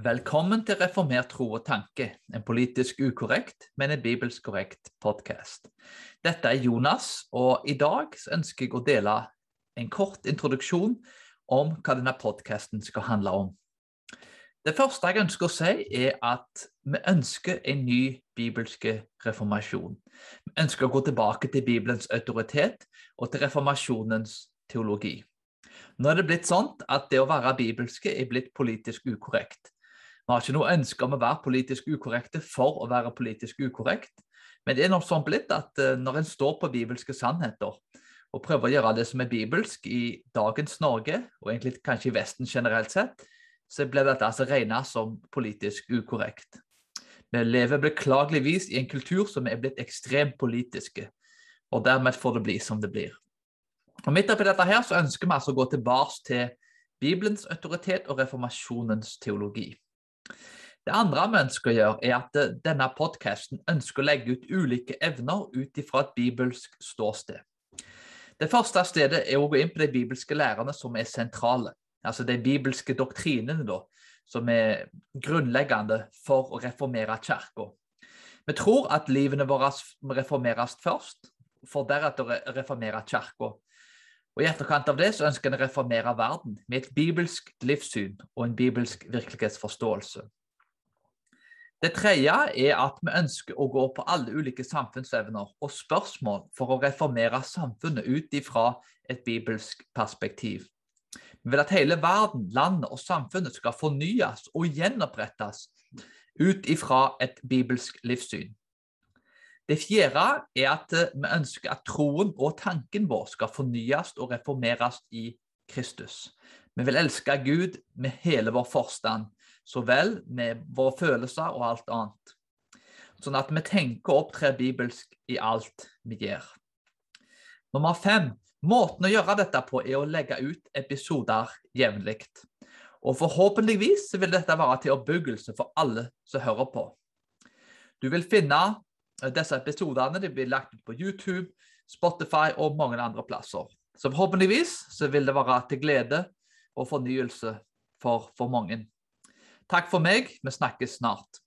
Velkommen til Reformert tro og tanke, en politisk ukorrekt, men en bibelsk korrekt podkast. Dette er Jonas, og i dag ønsker jeg å dele en kort introduksjon om hva denne podkasten skal handle om. Det første jeg ønsker å si, er at vi ønsker en ny bibelsk reformasjon. Vi ønsker å gå tilbake til Bibelens autoritet og til reformasjonens teologi. Nå er det blitt sånn at det å være bibelske er blitt politisk ukorrekt. Vi har ikke noe ønske om å være politisk ukorrekte for å være politisk ukorrekt. Men det er noe sånn blitt at uh, når en står på bibelske sannheter og prøver å gjøre det som er bibelsk i dagens Norge, og egentlig kanskje i Vesten generelt sett, så blir dette altså regnet som politisk ukorrekt. Vi lever beklageligvis i en kultur som er blitt ekstremt politiske, og dermed får det bli som det blir. Og Midt oppi dette her så ønsker vi altså å gå tilbake til Bibelens autoritet og reformasjonens teologi. Det andre vi ønsker å gjøre, er at eh, denne podkasten ønsker å legge ut ulike evner ut ifra et bibelsk ståsted. Det første stedet er å gå inn på de bibelske lærerne som er sentrale. Altså de bibelske doktrinene da, som er grunnleggende for å reformere kirka. Vi tror at livene våre må reformeres først, for deretter å reformere kirka. Og I etterkant av det så ønsker en å reformere verden med et bibelsk livssyn og en bibelsk virkelighetsforståelse. Det tredje er at vi ønsker å gå på alle ulike samfunnsevner og spørsmål for å reformere samfunnet ut ifra et bibelsk perspektiv. Vi vil at hele verden, landet og samfunnet skal fornyes og gjenopprettes ut ifra et bibelsk livssyn. Det fjerde er at eh, vi ønsker at troen og tanken vår skal fornyes og reformeres i Kristus. Vi vil elske Gud med hele vår forstand, så vel med våre følelser og alt annet. Sånn at vi tenker og opptrer bibelsk i alt vi gjør. Nummer fem. Måten å gjøre dette på er å legge ut episoder jevnlig. Og forhåpentligvis vil dette være til oppbyggelse for alle som hører på. Du vil finne disse episodene de blir lagt ut på YouTube, Spotify og mange andre plasser. Så forhåpentligvis så vil det være til glede og fornyelse for, for mange. Takk for meg. Vi snakkes snart.